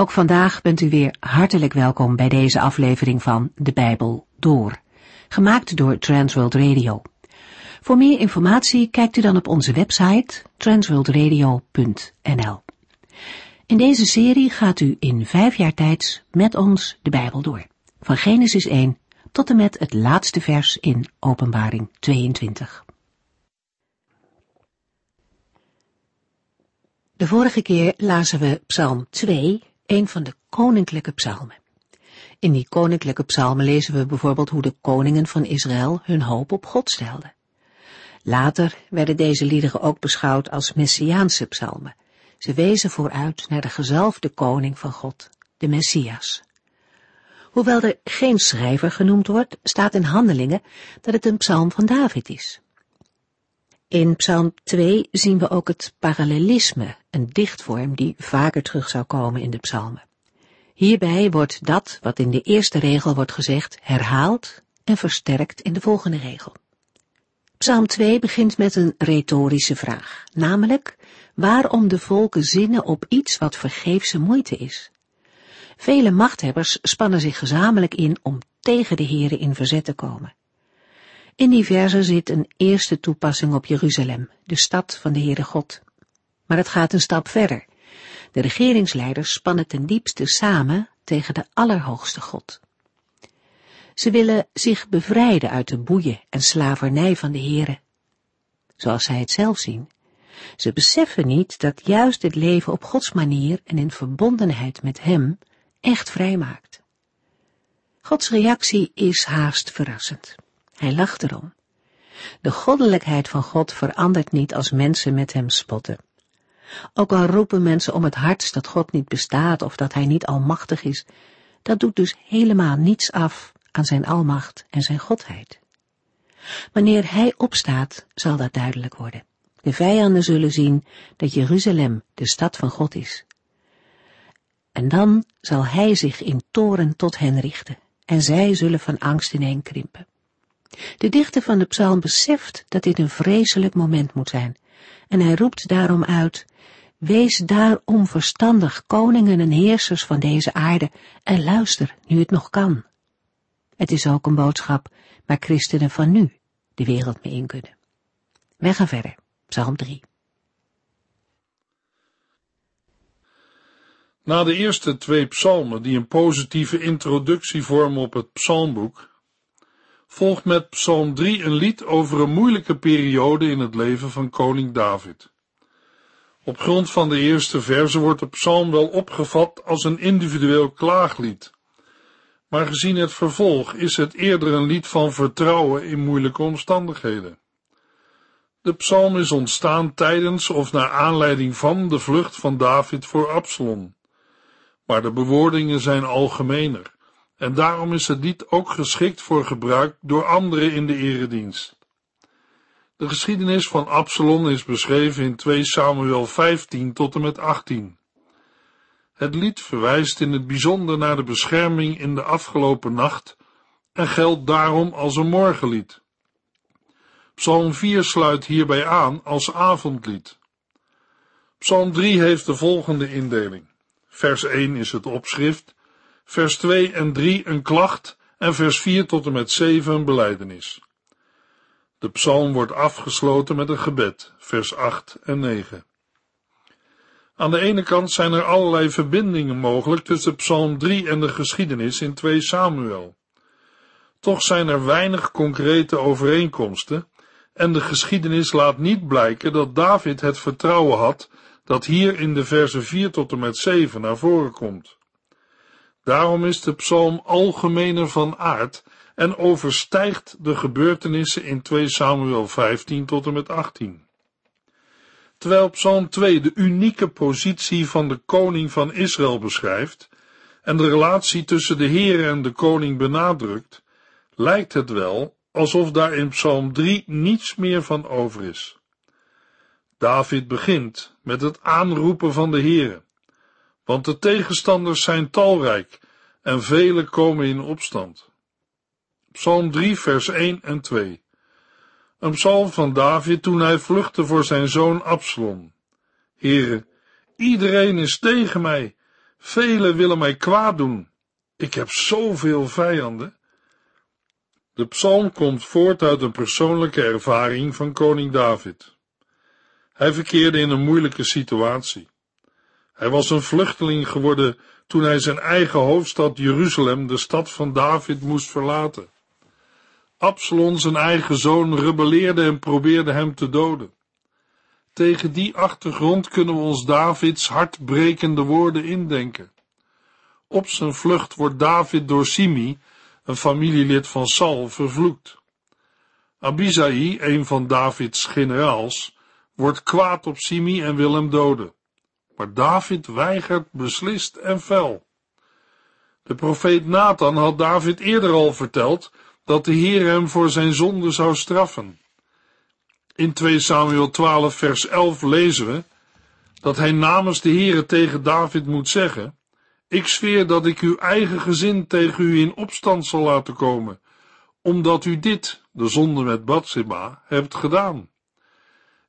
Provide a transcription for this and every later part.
Ook vandaag bent u weer hartelijk welkom bij deze aflevering van De Bijbel Door, gemaakt door Transworld Radio. Voor meer informatie kijkt u dan op onze website transworldradio.nl. In deze serie gaat u in vijf jaar tijd met ons de Bijbel door, van Genesis 1 tot en met het laatste vers in Openbaring 22. De vorige keer lazen we Psalm 2, een van de koninklijke psalmen. In die koninklijke psalmen lezen we bijvoorbeeld hoe de koningen van Israël hun hoop op God stelden. Later werden deze liederen ook beschouwd als messiaanse psalmen. Ze wezen vooruit naar de gezalfde koning van God, de Messias. Hoewel er geen schrijver genoemd wordt, staat in handelingen dat het een psalm van David is. In Psalm 2 zien we ook het parallelisme, een dichtvorm die vaker terug zou komen in de psalmen. Hierbij wordt dat wat in de eerste regel wordt gezegd herhaald en versterkt in de volgende regel. Psalm 2 begint met een retorische vraag, namelijk waarom de volken zinnen op iets wat vergeefse moeite is. Vele machthebbers spannen zich gezamenlijk in om tegen de heren in verzet te komen. In die verse zit een eerste toepassing op Jeruzalem, de stad van de Heere God. Maar het gaat een stap verder. De regeringsleiders spannen ten diepste samen tegen de Allerhoogste God. Ze willen zich bevrijden uit de boeien en slavernij van de Heere, zoals zij het zelf zien. Ze beseffen niet dat juist het leven op Gods manier en in verbondenheid met Hem echt vrijmaakt. Gods reactie is haast verrassend. Hij lacht erom. De goddelijkheid van God verandert niet als mensen met hem spotten. Ook al roepen mensen om het hardst dat God niet bestaat of dat hij niet almachtig is, dat doet dus helemaal niets af aan zijn almacht en zijn godheid. Wanneer hij opstaat, zal dat duidelijk worden. De vijanden zullen zien dat Jeruzalem de stad van God is. En dan zal hij zich in toren tot hen richten, en zij zullen van angst ineenkrimpen. De dichter van de psalm beseft dat dit een vreselijk moment moet zijn, en hij roept daarom uit, Wees daarom verstandig, koningen en heersers van deze aarde, en luister, nu het nog kan. Het is ook een boodschap waar christenen van nu de wereld mee in kunnen. Wij gaan verder, psalm 3. Na de eerste twee psalmen, die een positieve introductie vormen op het psalmboek, volgt met Psalm 3 een lied over een moeilijke periode in het leven van koning David. Op grond van de eerste verse wordt de psalm wel opgevat als een individueel klaaglied. Maar gezien het vervolg is het eerder een lied van vertrouwen in moeilijke omstandigheden. De psalm is ontstaan tijdens of naar aanleiding van de vlucht van David voor Absalom. Maar de bewoordingen zijn algemener en daarom is het lied ook geschikt voor gebruik door anderen in de eredienst. De geschiedenis van Absalom is beschreven in 2 Samuel 15 tot en met 18. Het lied verwijst in het bijzonder naar de bescherming in de afgelopen nacht en geldt daarom als een morgenlied. Psalm 4 sluit hierbij aan als avondlied. Psalm 3 heeft de volgende indeling. Vers 1 is het opschrift vers 2 en 3 een klacht en vers 4 tot en met 7 een beleidenis. De psalm wordt afgesloten met een gebed, vers 8 en 9. Aan de ene kant zijn er allerlei verbindingen mogelijk tussen psalm 3 en de geschiedenis in 2 Samuel. Toch zijn er weinig concrete overeenkomsten en de geschiedenis laat niet blijken dat David het vertrouwen had dat hier in de versen 4 tot en met 7 naar voren komt. Daarom is de psalm algemener van aard en overstijgt de gebeurtenissen in 2 Samuel 15 tot en met 18. Terwijl psalm 2 de unieke positie van de koning van Israël beschrijft en de relatie tussen de Heer en de koning benadrukt, lijkt het wel alsof daar in psalm 3 niets meer van over is. David begint met het aanroepen van de Heere want de tegenstanders zijn talrijk en vele komen in opstand. Psalm 3, vers 1 en 2. Een psalm van David toen hij vluchtte voor zijn zoon Absalom. Heren, iedereen is tegen mij. Velen willen mij kwaad doen. Ik heb zoveel vijanden. De psalm komt voort uit een persoonlijke ervaring van koning David. Hij verkeerde in een moeilijke situatie. Hij was een vluchteling geworden toen hij zijn eigen hoofdstad Jeruzalem, de stad van David, moest verlaten. Absalom, zijn eigen zoon, rebelleerde en probeerde hem te doden. Tegen die achtergrond kunnen we ons Davids hartbrekende woorden indenken. Op zijn vlucht wordt David door Simi, een familielid van Saul, vervloekt. Abisai, een van Davids generaals, wordt kwaad op Simi en wil hem doden. Maar David weigert beslist en fel. De profeet Nathan had David eerder al verteld dat de Heer hem voor zijn zonde zou straffen. In 2 Samuel 12 vers 11 lezen we dat hij namens de Heere tegen David moet zeggen, ik zweer dat ik uw eigen gezin tegen u in opstand zal laten komen, omdat u dit, de zonde met Bathsheba, hebt gedaan.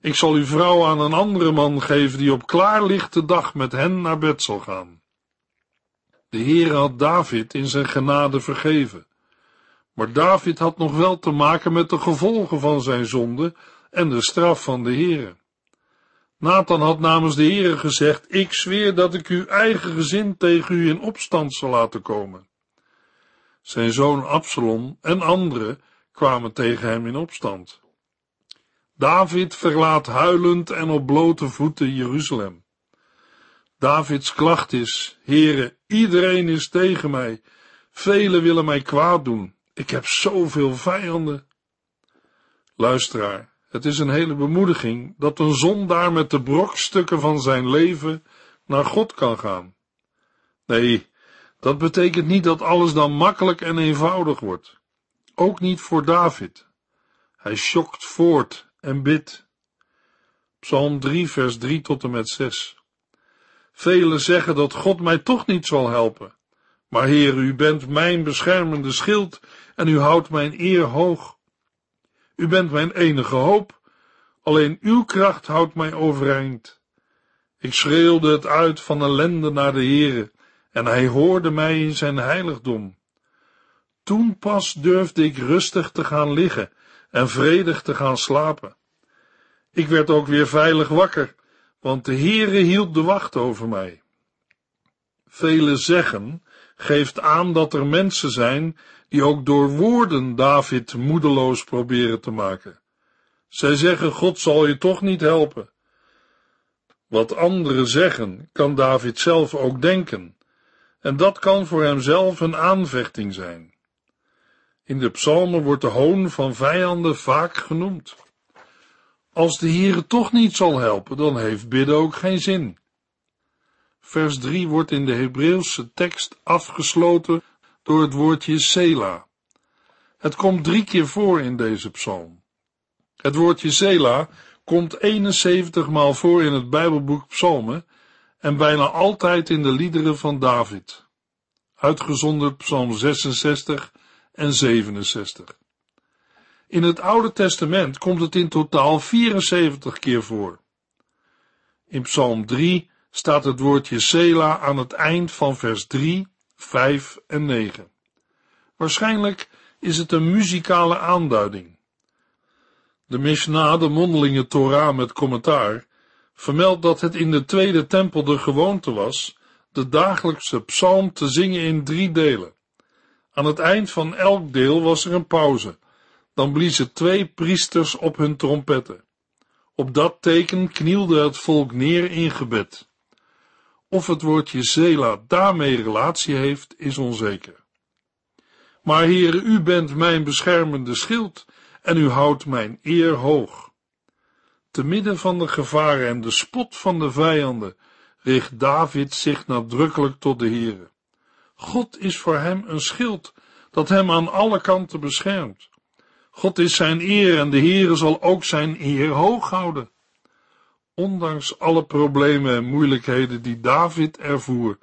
Ik zal uw vrouw aan een andere man geven die op klaarlichte dag met hen naar bed zal gaan. De Heere had David in zijn genade vergeven. Maar David had nog wel te maken met de gevolgen van zijn zonde en de straf van de Heere. Nathan had namens de Heere gezegd, ik zweer dat ik uw eigen gezin tegen u in opstand zal laten komen. Zijn zoon Absalom en anderen kwamen tegen hem in opstand. David verlaat huilend en op blote voeten Jeruzalem. Davids klacht is, Heere, iedereen is tegen mij, velen willen mij kwaad doen, ik heb zoveel vijanden. Luisteraar, het is een hele bemoediging dat een zondaar met de brokstukken van zijn leven naar God kan gaan. Nee, dat betekent niet dat alles dan makkelijk en eenvoudig wordt. Ook niet voor David. Hij schokt voort en bidt. Psalm 3, vers 3 tot en met 6. Velen zeggen dat God mij toch niet zal helpen. Maar Heer, u bent mijn beschermende schild en u houdt mijn eer hoog. U bent mijn enige hoop, alleen uw kracht houdt mij overeind. Ik schreeuwde het uit van ellende naar de Heere, en hij hoorde mij in zijn heiligdom. Toen pas durfde ik rustig te gaan liggen en vredig te gaan slapen. Ik werd ook weer veilig wakker, want de Heere hield de wacht over mij. Velen zeggen, geeft aan dat er mensen zijn die ook door woorden David moedeloos proberen te maken. Zij zeggen, God zal je toch niet helpen. Wat anderen zeggen, kan David zelf ook denken, en dat kan voor hemzelf een aanvechting zijn. In de psalmen wordt de hoon van vijanden vaak genoemd. Als de Heere toch niet zal helpen, dan heeft bidden ook geen zin. Vers 3 wordt in de Hebreeuwse tekst afgesloten door het woordje Sela. Het komt drie keer voor in deze psalm. Het woordje Sela komt 71 maal voor in het Bijbelboek Psalmen en bijna altijd in de liederen van David. Uitgezonderd Psalm 66 en 67. In het Oude Testament komt het in totaal 74 keer voor. In Psalm 3 staat het woordje Sela aan het eind van vers 3, 5 en 9. Waarschijnlijk is het een muzikale aanduiding. De Mishnah, de mondelinge Torah met commentaar, vermeldt dat het in de tweede tempel de gewoonte was de dagelijkse psalm te zingen in drie delen. Aan het eind van elk deel was er een pauze. Dan bliezen twee priesters op hun trompetten. Op dat teken knielde het volk neer in gebed. Of het woordje Zela daarmee relatie heeft, is onzeker. Maar Heere, u bent mijn beschermende schild en u houdt mijn eer hoog. Te midden van de gevaren en de spot van de vijanden richt David zich nadrukkelijk tot de Heere. God is voor hem een schild dat hem aan alle kanten beschermt. God is zijn eer en de Heere zal ook zijn eer hoog houden. Ondanks alle problemen en moeilijkheden die David ervoer,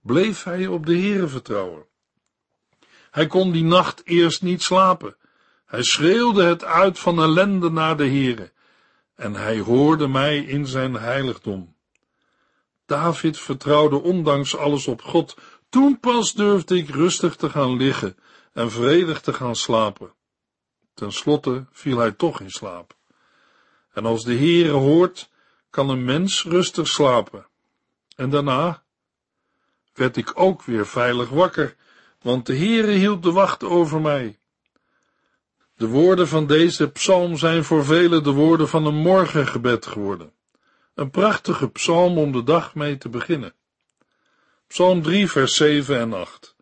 bleef hij op de Heere vertrouwen. Hij kon die nacht eerst niet slapen. Hij schreeuwde het uit van ellende naar de Heere, en hij hoorde mij in zijn heiligdom. David vertrouwde ondanks alles op God. Toen pas durfde ik rustig te gaan liggen en vredig te gaan slapen. Ten slotte viel hij toch in slaap. En als de Heere hoort, kan een mens rustig slapen. En daarna werd ik ook weer veilig wakker, want de Heere hield de wacht over mij. De woorden van deze psalm zijn voor velen de woorden van een morgengebed geworden. Een prachtige psalm om de dag mee te beginnen. Psalm 3, vers 7 en 8.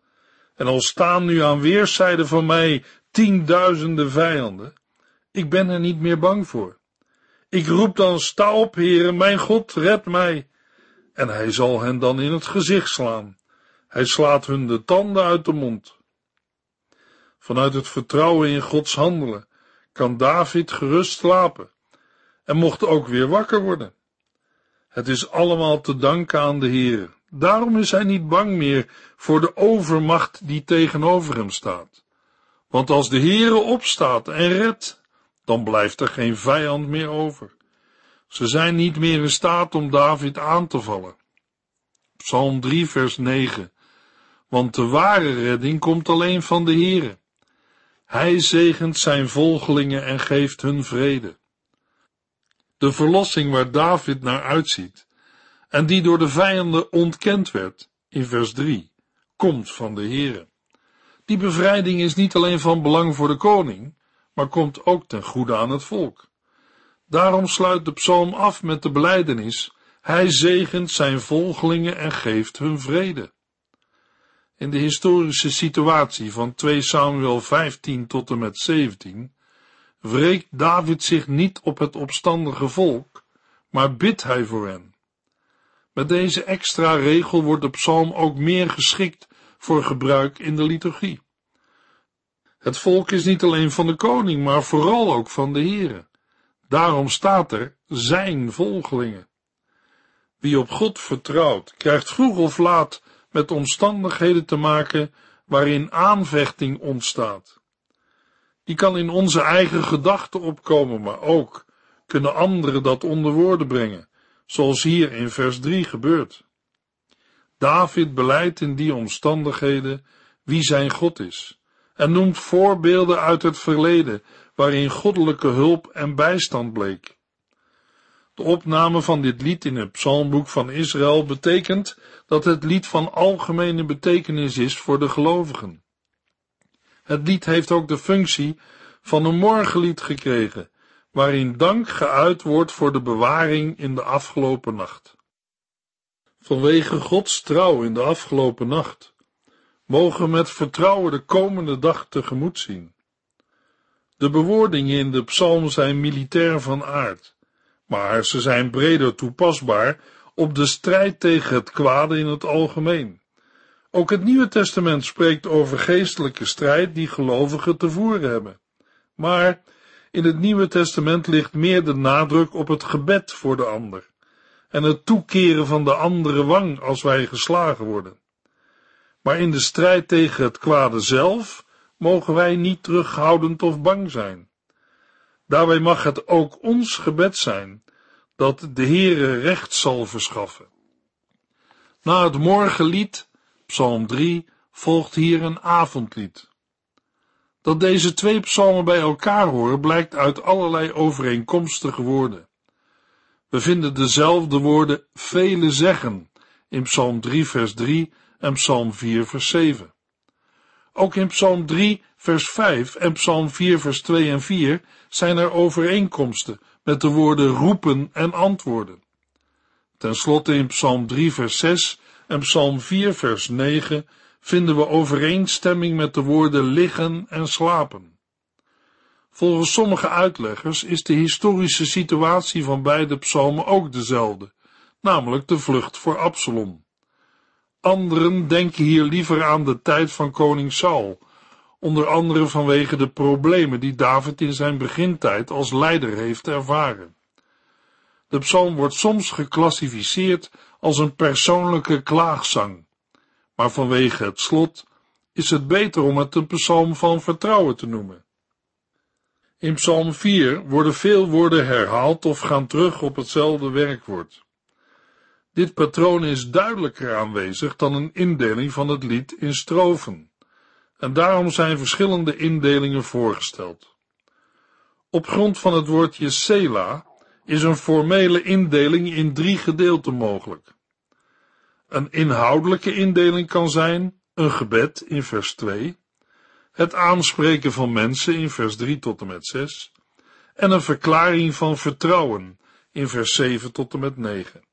En al staan nu aan weerszijden van mij tienduizenden vijanden, ik ben er niet meer bang voor. Ik roep dan, sta op, heren, mijn God, red mij. En hij zal hen dan in het gezicht slaan. Hij slaat hun de tanden uit de mond. Vanuit het vertrouwen in Gods handelen kan David gerust slapen en mocht ook weer wakker worden. Het is allemaal te danken aan de Heer. Daarom is hij niet bang meer voor de overmacht die tegenover hem staat. Want als de Heere opstaat en redt, dan blijft er geen vijand meer over. Ze zijn niet meer in staat om David aan te vallen. Psalm 3 vers 9 Want de ware redding komt alleen van de Heere. Hij zegent zijn volgelingen en geeft hun vrede. De verlossing waar David naar uitziet en die door de vijanden ontkend werd in vers 3, komt van de Heere. Die bevrijding is niet alleen van belang voor de koning, maar komt ook ten goede aan het volk. Daarom sluit de psalm af met de belijdenis: Hij zegent zijn volgelingen en geeft hun vrede. In de historische situatie van 2 Samuel 15 tot en met 17 wreekt David zich niet op het opstandige volk, maar bidt hij voor hen. Met deze extra regel wordt de psalm ook meer geschikt voor gebruik in de liturgie. Het volk is niet alleen van de koning, maar vooral ook van de Heere. Daarom staat er zijn volgelingen. Wie op God vertrouwt, krijgt vroeg of laat met omstandigheden te maken waarin aanvechting ontstaat. Die kan in onze eigen gedachten opkomen, maar ook kunnen anderen dat onder woorden brengen, zoals hier in vers 3 gebeurt. David beleidt in die omstandigheden wie zijn God is en noemt voorbeelden uit het verleden waarin goddelijke hulp en bijstand bleek. De opname van dit lied in het psalmboek van Israël betekent dat het lied van algemene betekenis is voor de gelovigen. Het lied heeft ook de functie van een morgenlied gekregen, waarin dank geuit wordt voor de bewaring in de afgelopen nacht. Vanwege Gods trouw in de afgelopen nacht mogen met vertrouwen de komende dag tegemoet zien. De bewoordingen in de psalm zijn militair van aard, maar ze zijn breder toepasbaar op de strijd tegen het kwade in het algemeen. Ook het Nieuwe Testament spreekt over geestelijke strijd die gelovigen te voeren hebben. Maar in het Nieuwe Testament ligt meer de nadruk op het gebed voor de ander en het toekeren van de andere wang als wij geslagen worden. Maar in de strijd tegen het kwade zelf mogen wij niet terughoudend of bang zijn. Daarbij mag het ook ons gebed zijn dat de Heere recht zal verschaffen. Na het morgenlied, Psalm 3, volgt hier een avondlied. Dat deze twee psalmen bij elkaar horen blijkt uit allerlei overeenkomstige woorden. We vinden dezelfde woorden vele zeggen in Psalm 3 vers 3 en Psalm 4 vers 7. Ook in Psalm 3 vers 5 en Psalm 4 vers 2 en 4 zijn er overeenkomsten met de woorden roepen en antwoorden. Ten slotte in Psalm 3 vers 6 en Psalm 4 vers 9 vinden we overeenstemming met de woorden liggen en slapen. Volgens sommige uitleggers is de historische situatie van beide psalmen ook dezelfde, namelijk de vlucht voor Absalom. Anderen denken hier liever aan de tijd van koning Saul, onder andere vanwege de problemen die David in zijn begintijd als leider heeft ervaren. De psalm wordt soms geclassificeerd als een persoonlijke klaagzang, maar vanwege het slot is het beter om het een psalm van vertrouwen te noemen. In psalm 4 worden veel woorden herhaald of gaan terug op hetzelfde werkwoord. Dit patroon is duidelijker aanwezig dan een indeling van het lied in strofen, en daarom zijn verschillende indelingen voorgesteld. Op grond van het woordje Sela is een formele indeling in drie gedeelten mogelijk. Een inhoudelijke indeling kan zijn een gebed in vers 2, het aanspreken van mensen in vers 3 tot en met 6 en een verklaring van vertrouwen in vers 7 tot en met 9.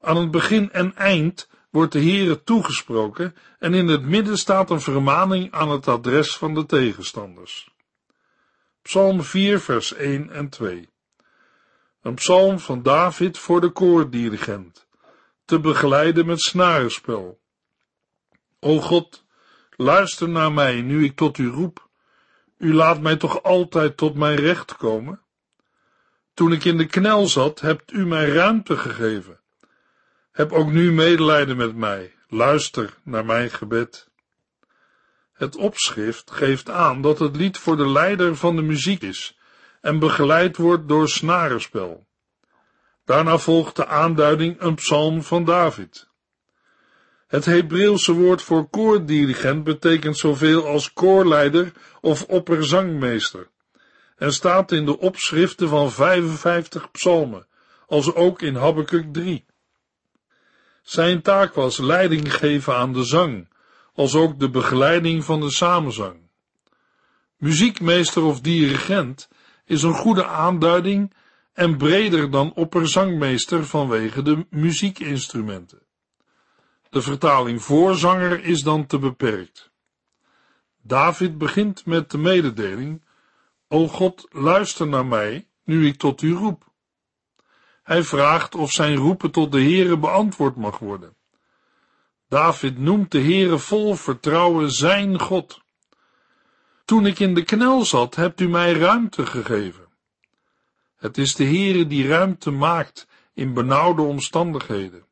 Aan het begin en eind wordt de Heere toegesproken en in het midden staat een vermaning aan het adres van de tegenstanders. Psalm 4 vers 1 en 2 Een psalm van David voor de koordirigent, te begeleiden met snarenspel. O God, luister naar mij nu ik tot u roep. U laat mij toch altijd tot mijn recht komen? Toen ik in de knel zat, hebt u mij ruimte gegeven. Heb ook nu medelijden met mij. Luister naar mijn gebed. Het opschrift geeft aan dat het lied voor de leider van de muziek is en begeleid wordt door snarenspel. Daarna volgt de aanduiding een psalm van David. Het Hebreeuwse woord voor koordirigent betekent zoveel als koorleider of opperzangmeester en staat in de opschriften van 55 psalmen, als ook in Habakkuk 3. Zijn taak was leiding geven aan de zang, als ook de begeleiding van de samenzang. Muziekmeester of dirigent is een goede aanduiding en breder dan opperzangmeester vanwege de muziekinstrumenten. De vertaling voorzanger is dan te beperkt. David begint met de mededeling: O God, luister naar mij, nu ik tot u roep. Hij vraagt of zijn roepen tot de Heere beantwoord mag worden. David noemt de Heere vol vertrouwen zijn God. Toen ik in de knel zat, hebt u mij ruimte gegeven. Het is de Heere die ruimte maakt in benauwde omstandigheden.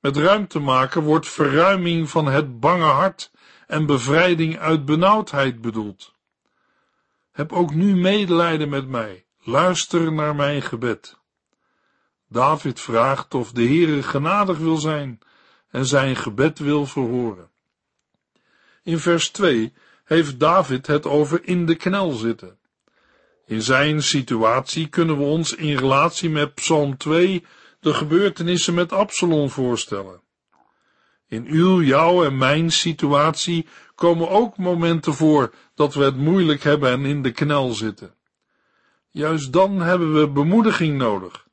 Met ruimte maken wordt verruiming van het bange hart en bevrijding uit benauwdheid bedoeld. Heb ook nu medelijden met mij, luister naar mijn gebed. David vraagt of de Heere genadig wil zijn en zijn gebed wil verhoren. In vers 2 heeft David het over in de knel zitten. In zijn situatie kunnen we ons in relatie met Psalm 2 de gebeurtenissen met Absalom voorstellen. In uw, jouw en mijn situatie komen ook momenten voor dat we het moeilijk hebben en in de knel zitten. Juist dan hebben we bemoediging nodig.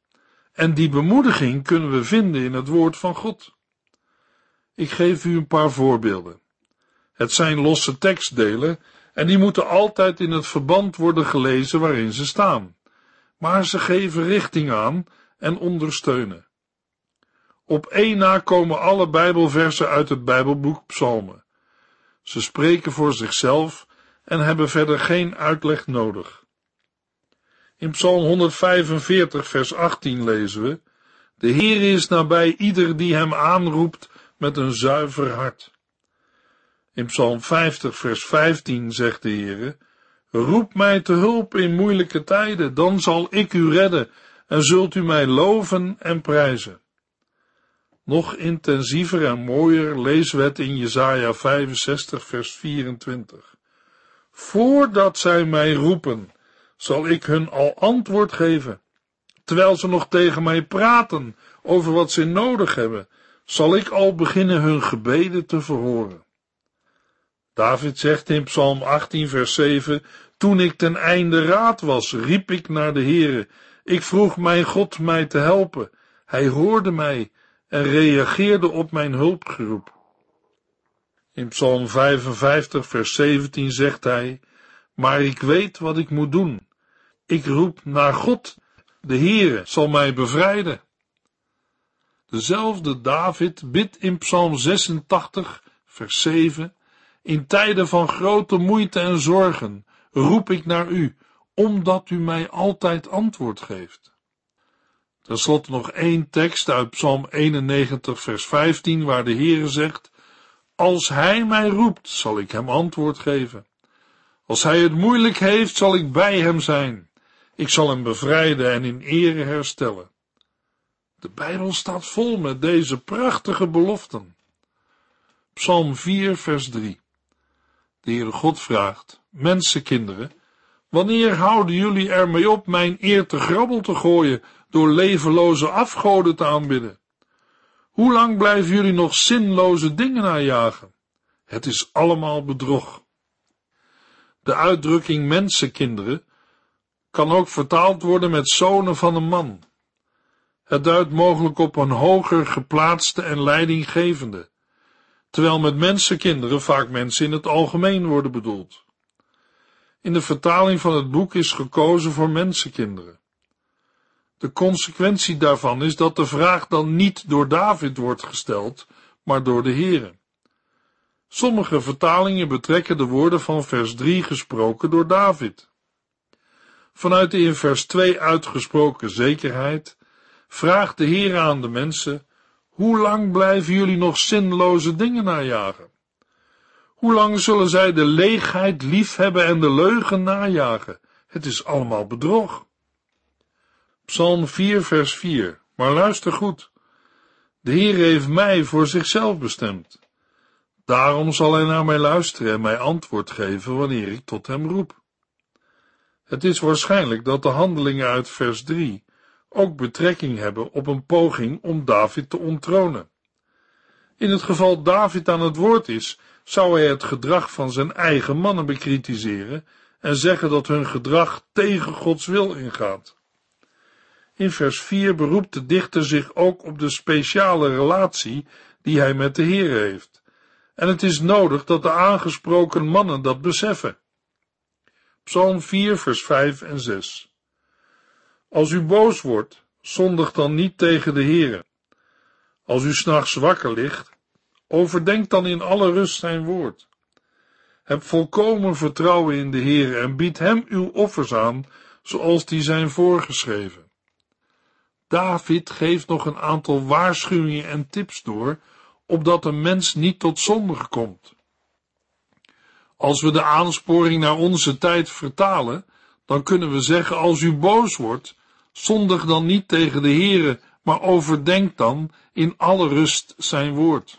En die bemoediging kunnen we vinden in het woord van God. Ik geef u een paar voorbeelden. Het zijn losse tekstdelen en die moeten altijd in het verband worden gelezen waarin ze staan. Maar ze geven richting aan en ondersteunen. Op één na komen alle Bijbelversen uit het Bijbelboek Psalmen. Ze spreken voor zichzelf en hebben verder geen uitleg nodig. In Psalm 145, vers 18 lezen we: De Heer is nabij ieder die hem aanroept met een zuiver hart. In Psalm 50, vers 15 zegt de Heer: Roep mij te hulp in moeilijke tijden, dan zal ik u redden en zult u mij loven en prijzen. Nog intensiever en mooier lezen we het in Jesaja 65 vers 24. Voordat zij mij roepen, zal ik hun al antwoord geven. Terwijl ze nog tegen mij praten over wat ze nodig hebben, zal ik al beginnen hun gebeden te verhoren. David zegt in Psalm 18 vers 7, toen ik ten einde raad was, riep ik naar de Heere ik vroeg mijn God mij te helpen. Hij hoorde mij en reageerde op mijn hulpgeroep. In Psalm 55, vers 17 zegt hij: Maar ik weet wat ik moet doen. Ik roep naar God. De Heere zal mij bevrijden. Dezelfde David bidt in Psalm 86, vers 7: In tijden van grote moeite en zorgen roep ik naar u omdat u mij altijd antwoord geeft. Ten slotte nog één tekst uit Psalm 91, vers 15, waar de Heere zegt: Als hij mij roept, zal ik hem antwoord geven. Als hij het moeilijk heeft, zal ik bij hem zijn. Ik zal hem bevrijden en in ere herstellen. De Bijbel staat vol met deze prachtige beloften. Psalm 4, vers 3. De Heere God vraagt, mensenkinderen, wanneer houden jullie ermee op mijn eer te grabbel te gooien door levenloze afgoden te aanbidden? Hoe lang blijven jullie nog zinloze dingen najagen? Het is allemaal bedrog. De uitdrukking mensenkinderen kan ook vertaald worden met zonen van een man. Het duidt mogelijk op een hoger geplaatste en leidinggevende, terwijl met mensenkinderen vaak mensen in het algemeen worden bedoeld. In de vertaling van het boek is gekozen voor mensenkinderen. De consequentie daarvan is dat de vraag dan niet door David wordt gesteld, maar door de Heere. Sommige vertalingen betrekken de woorden van vers 3 gesproken door David. Vanuit de in vers 2 uitgesproken zekerheid vraagt de Heer aan de mensen, hoe lang blijven jullie nog zinloze dingen najagen? Hoe lang zullen zij de leegheid liefhebben en de leugen najagen? Het is allemaal bedrog. Psalm 4 vers 4, maar luister goed. De Heer heeft mij voor zichzelf bestemd. Daarom zal hij naar mij luisteren en mij antwoord geven wanneer ik tot hem roep. Het is waarschijnlijk dat de handelingen uit vers 3 ook betrekking hebben op een poging om David te onttronen. In het geval David aan het woord is, zou hij het gedrag van zijn eigen mannen bekritiseren en zeggen dat hun gedrag tegen Gods wil ingaat. In vers 4 beroept de dichter zich ook op de speciale relatie die hij met de Heer heeft. En het is nodig dat de aangesproken mannen dat beseffen. Psalm 4, vers 5 en 6. Als u boos wordt, zondig dan niet tegen de Heere. Als u s'nachts wakker ligt, overdenk dan in alle rust zijn woord. Heb volkomen vertrouwen in de Heere en bied hem uw offers aan, zoals die zijn voorgeschreven. David geeft nog een aantal waarschuwingen en tips door, opdat een mens niet tot zonde komt. Als we de aansporing naar onze tijd vertalen, dan kunnen we zeggen, als u boos wordt, zondig dan niet tegen de Heere, maar overdenk dan in alle rust zijn woord.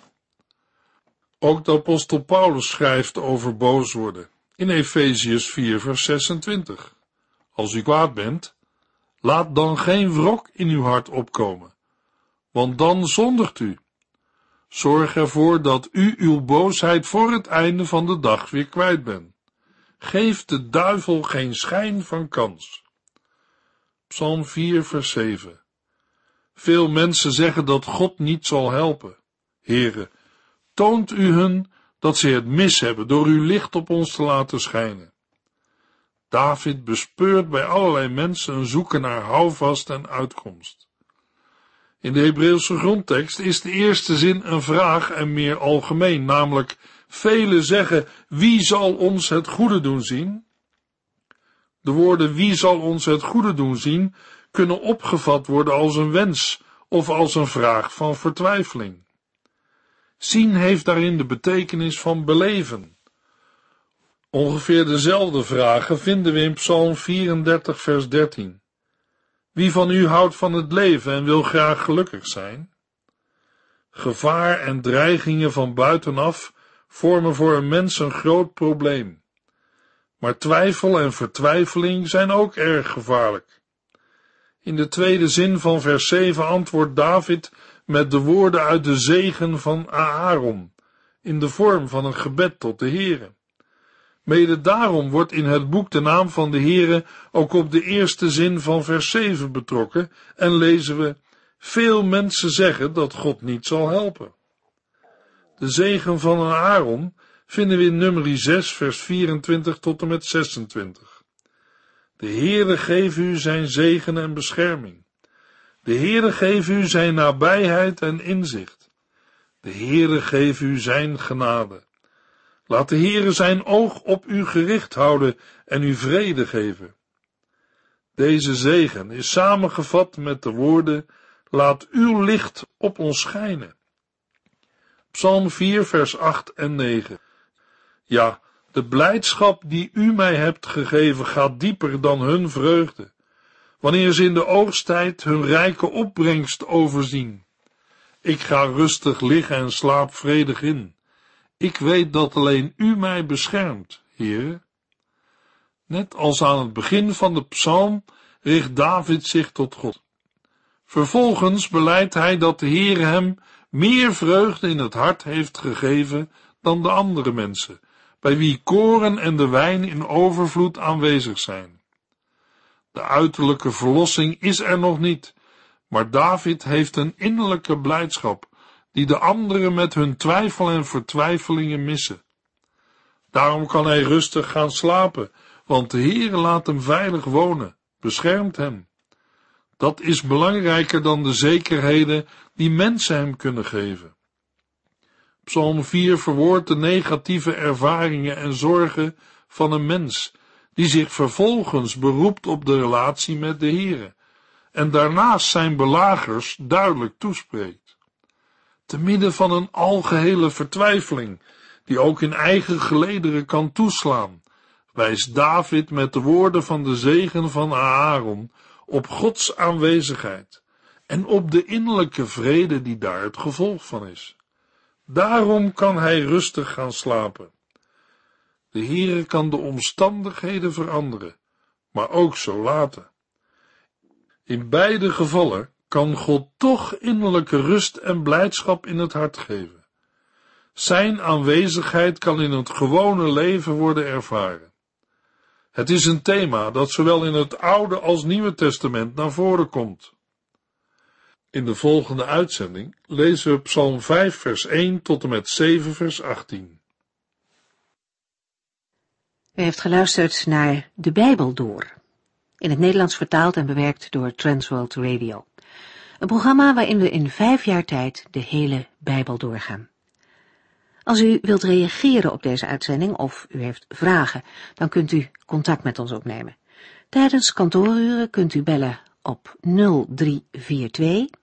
Ook de apostel Paulus schrijft over boos worden, in Efeziërs 4 vers 26. Als u kwaad bent, laat dan geen wrok in uw hart opkomen, want dan zondigt u. Zorg ervoor dat u uw boosheid voor het einde van de dag weer kwijt bent. Geef de duivel geen schijn van kans. Psalm 4, vers 7. Veel mensen zeggen dat God niet zal helpen. Heren, toont u hun dat ze het mis hebben door uw licht op ons te laten schijnen. David bespeurt bij allerlei mensen een zoeken naar houvast en uitkomst. In de Hebreeuwse grondtekst is de eerste zin een vraag en meer algemeen, namelijk velen zeggen, wie zal ons het goede doen zien? De woorden wie zal ons het goede doen zien kunnen opgevat worden als een wens of als een vraag van vertwijfeling. Zien heeft daarin de betekenis van beleven. Ongeveer dezelfde vragen vinden we in Psalm 34, vers 13. Wie van u houdt van het leven en wil graag gelukkig zijn? Gevaar en dreigingen van buitenaf vormen voor een mens een groot probleem. Maar twijfel en vertwijfeling zijn ook erg gevaarlijk. In de tweede zin van vers 7 antwoordt David met de woorden uit de zegen van Aaron, in de vorm van een gebed tot de Heere. Mede daarom wordt in het boek de naam van de Heere ook op de eerste zin van vers 7 betrokken en lezen we, veel mensen zeggen dat God niet zal helpen. De zegen van een Aaron vinden we in nummer 6 vers 24 tot en met 26. De Heere geef u zijn zegen en bescherming. De Heere geef u zijn nabijheid en inzicht. De Heere geef u zijn genade. Laat de Heere zijn oog op u gericht houden en u vrede geven. Deze zegen is samengevat met de woorden, laat uw licht op ons schijnen. Psalm 4 vers 8 en 9. Ja, de blijdschap die u mij hebt gegeven gaat dieper dan hun vreugde, wanneer ze in de oogsttijd hun rijke opbrengst overzien. Ik ga rustig liggen en slaap vredig in. Ik weet dat alleen U mij beschermt, Heer. Net als aan het begin van de psalm richt David zich tot God. Vervolgens beleidt hij dat de Heer hem meer vreugde in het hart heeft gegeven dan de andere mensen, bij wie koren en de wijn in overvloed aanwezig zijn. De uiterlijke verlossing is er nog niet, maar David heeft een innerlijke blijdschap, die de anderen met hun twijfel en vertwijfelingen missen. Daarom kan hij rustig gaan slapen, want de Heere laat hem veilig wonen, beschermt hem. Dat is belangrijker dan de zekerheden die mensen hem kunnen geven. Psalm 4 verwoordt de negatieve ervaringen en zorgen van een mens, die zich vervolgens beroept op de relatie met de Heere, en daarnaast zijn belagers duidelijk toespreekt. Te midden van een algehele vertwijfeling, die ook in eigen gelederen kan toeslaan, wijst David met de woorden van de zegen van Aaron op Gods aanwezigheid en op de innerlijke vrede die daar het gevolg van is. Daarom kan hij rustig gaan slapen. De Heere kan de omstandigheden veranderen, maar ook zo laten. In beide gevallen kan God toch innerlijke rust en blijdschap in het hart geven. Zijn aanwezigheid kan in het gewone leven worden ervaren. Het is een thema dat zowel in het Oude als Nieuwe Testament naar voren komt. In de volgende uitzending lezen we Psalm 5, vers 1 tot en met 7, vers 18. U heeft geluisterd naar De Bijbel Door, in het Nederlands vertaald en bewerkt door Transworld Radio. Een programma waarin we in vijf jaar tijd de hele Bijbel doorgaan. Als u wilt reageren op deze uitzending of u heeft vragen, dan kunt u contact met ons opnemen. Tijdens kantooruren kunt u bellen op 0342